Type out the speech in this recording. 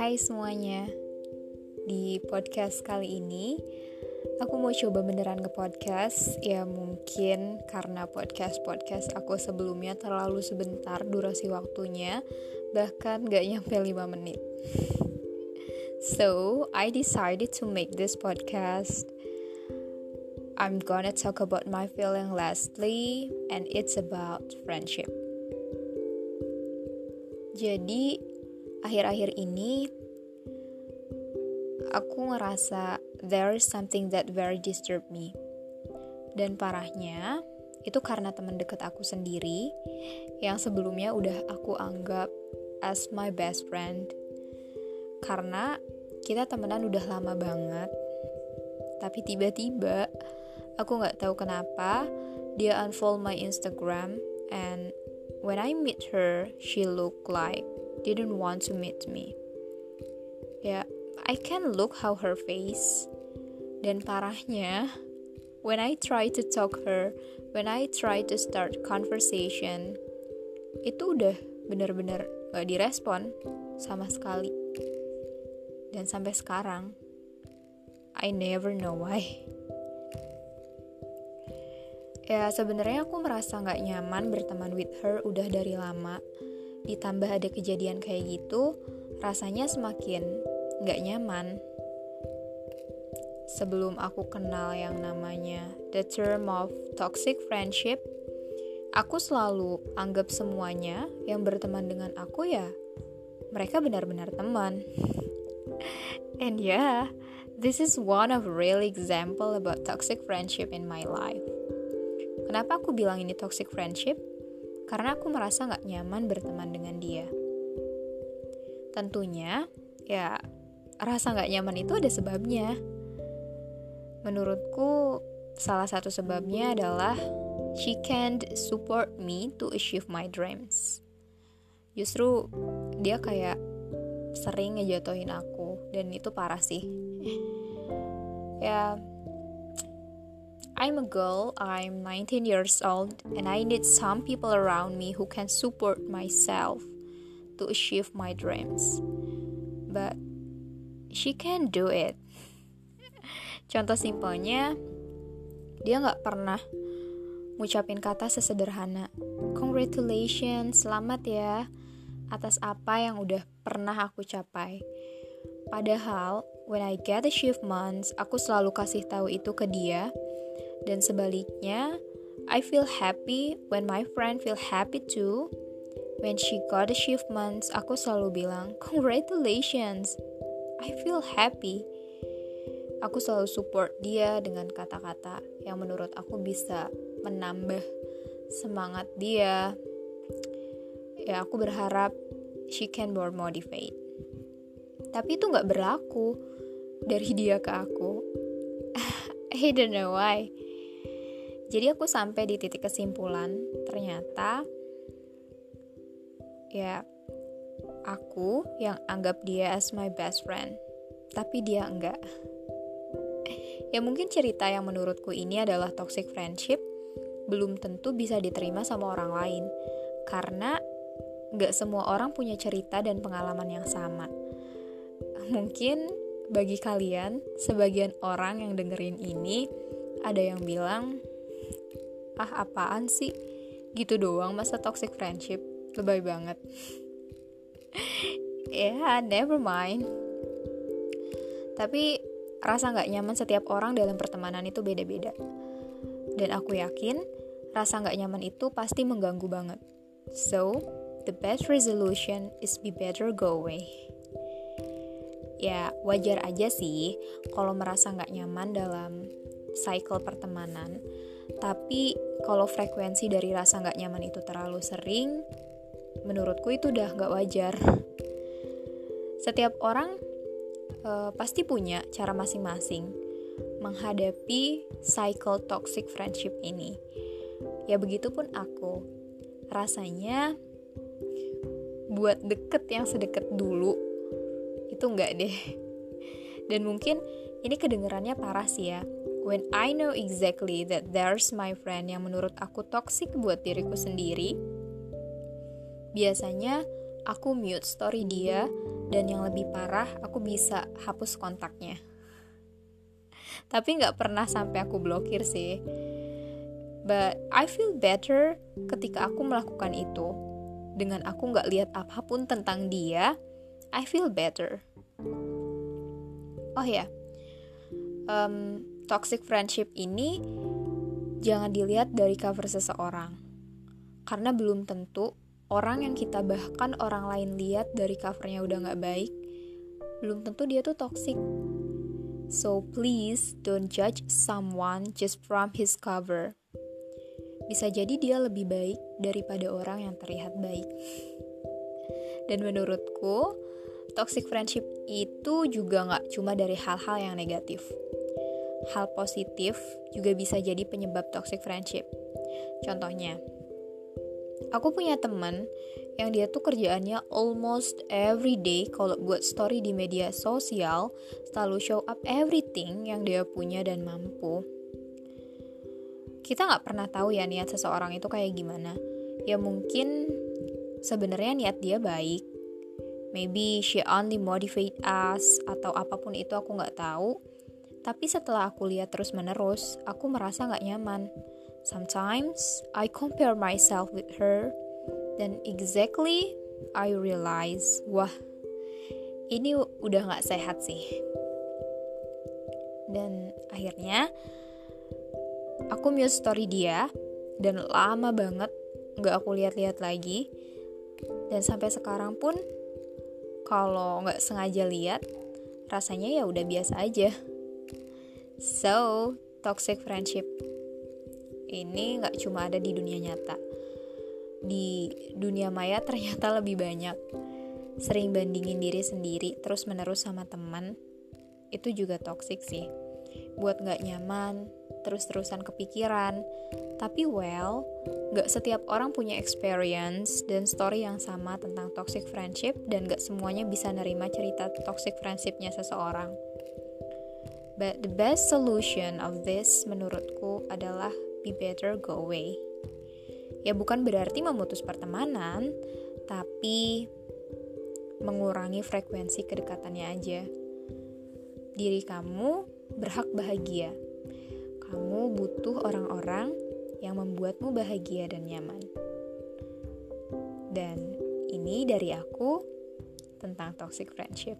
Hai semuanya, di podcast kali ini aku mau coba beneran ke podcast. Ya mungkin karena podcast-podcast aku sebelumnya terlalu sebentar durasi waktunya Bahkan gak nyampe 5 menit. So, I decided to make this podcast I'm gonna talk about my feeling lastly And it's about friendship Jadi akhir-akhir ini aku ngerasa there is something that very disturb me. Dan parahnya, itu karena teman dekat aku sendiri yang sebelumnya udah aku anggap as my best friend. Karena kita temenan udah lama banget. Tapi tiba-tiba aku nggak tahu kenapa dia unfollow my Instagram and when I meet her, she look like didn't want to meet me. Ya, yeah, I can look how her face. Dan parahnya, when I try to talk her, when I try to start conversation, itu udah bener-bener gak direspon sama sekali. Dan sampai sekarang, I never know why. Ya sebenarnya aku merasa nggak nyaman berteman with her udah dari lama ditambah ada kejadian kayak gitu, rasanya semakin gak nyaman. Sebelum aku kenal yang namanya the term of toxic friendship, aku selalu anggap semuanya yang berteman dengan aku ya mereka benar-benar teman. And yeah, this is one of real example about toxic friendship in my life. Kenapa aku bilang ini toxic friendship? karena aku merasa gak nyaman berteman dengan dia. Tentunya, ya rasa gak nyaman itu ada sebabnya. Menurutku, salah satu sebabnya adalah she can't support me to achieve my dreams. Justru dia kayak sering ngejatuhin aku dan itu parah sih. ya, I'm a girl, I'm 19 years old, and I need some people around me who can support myself to achieve my dreams. But she can't do it. Contoh simpelnya, dia nggak pernah ngucapin kata sesederhana, Congratulations, selamat ya atas apa yang udah pernah aku capai. Padahal, when I get achievements, aku selalu kasih tahu itu ke dia, dan sebaliknya, I feel happy when my friend feel happy too. When she got achievements, aku selalu bilang, "Congratulations." I feel happy. Aku selalu support dia dengan kata-kata yang menurut aku bisa menambah semangat dia. Ya, aku berharap she can more motivate. Tapi itu nggak berlaku dari dia ke aku. I don't know why. Jadi aku sampai di titik kesimpulan, ternyata ya aku yang anggap dia as my best friend, tapi dia enggak. Ya mungkin cerita yang menurutku ini adalah toxic friendship belum tentu bisa diterima sama orang lain karena nggak semua orang punya cerita dan pengalaman yang sama. Mungkin bagi kalian, sebagian orang yang dengerin ini ada yang bilang ah apaan sih? Gitu doang masa toxic friendship? Lebay banget. Ya yeah, never mind. Tapi rasa nggak nyaman setiap orang dalam pertemanan itu beda-beda. Dan aku yakin rasa nggak nyaman itu pasti mengganggu banget. So the best resolution is be better go away. Ya wajar aja sih kalau merasa nggak nyaman dalam cycle pertemanan tapi kalau frekuensi dari rasa nggak nyaman itu terlalu sering, menurutku itu udah nggak wajar. Setiap orang uh, pasti punya cara masing-masing menghadapi cycle toxic friendship ini. Ya begitupun aku. Rasanya buat deket yang sedekat dulu itu nggak deh. Dan mungkin ini kedengerannya parah sih ya when I know exactly that there's my friend yang menurut aku toxic buat diriku sendiri, biasanya aku mute story dia dan yang lebih parah aku bisa hapus kontaknya. Tapi nggak pernah sampai aku blokir sih. But I feel better ketika aku melakukan itu. Dengan aku nggak lihat apa pun tentang dia, I feel better. Oh ya, yeah. um, toxic friendship ini jangan dilihat dari cover seseorang. Karena belum tentu orang yang kita bahkan orang lain lihat dari covernya udah nggak baik, belum tentu dia tuh toxic. So please don't judge someone just from his cover. Bisa jadi dia lebih baik daripada orang yang terlihat baik. Dan menurutku, toxic friendship itu juga nggak cuma dari hal-hal yang negatif hal positif juga bisa jadi penyebab toxic friendship. Contohnya, aku punya teman yang dia tuh kerjaannya almost every day kalau buat story di media sosial selalu show up everything yang dia punya dan mampu. Kita nggak pernah tahu ya niat seseorang itu kayak gimana. Ya mungkin sebenarnya niat dia baik. Maybe she only motivate us atau apa pun itu aku nggak tahu tapi setelah aku lihat terus-menerus, aku merasa gak nyaman. Sometimes I compare myself with her, dan exactly I realize, wah, ini udah gak sehat sih. Dan akhirnya, aku mute story dia, dan lama banget gak aku lihat-lihat lagi. Dan sampai sekarang pun, kalau nggak sengaja lihat, rasanya ya udah biasa aja. So, toxic friendship ini nggak cuma ada di dunia nyata. Di dunia maya ternyata lebih banyak. Sering bandingin diri sendiri terus menerus sama teman, itu juga toxic sih. Buat nggak nyaman, terus-terusan kepikiran. Tapi well, nggak setiap orang punya experience dan story yang sama tentang toxic friendship dan nggak semuanya bisa nerima cerita toxic friendshipnya seseorang. But the best solution of this menurutku adalah be better go away. Ya bukan berarti memutus pertemanan, tapi mengurangi frekuensi kedekatannya aja. Diri kamu berhak bahagia. Kamu butuh orang-orang yang membuatmu bahagia dan nyaman. Dan ini dari aku tentang toxic friendship.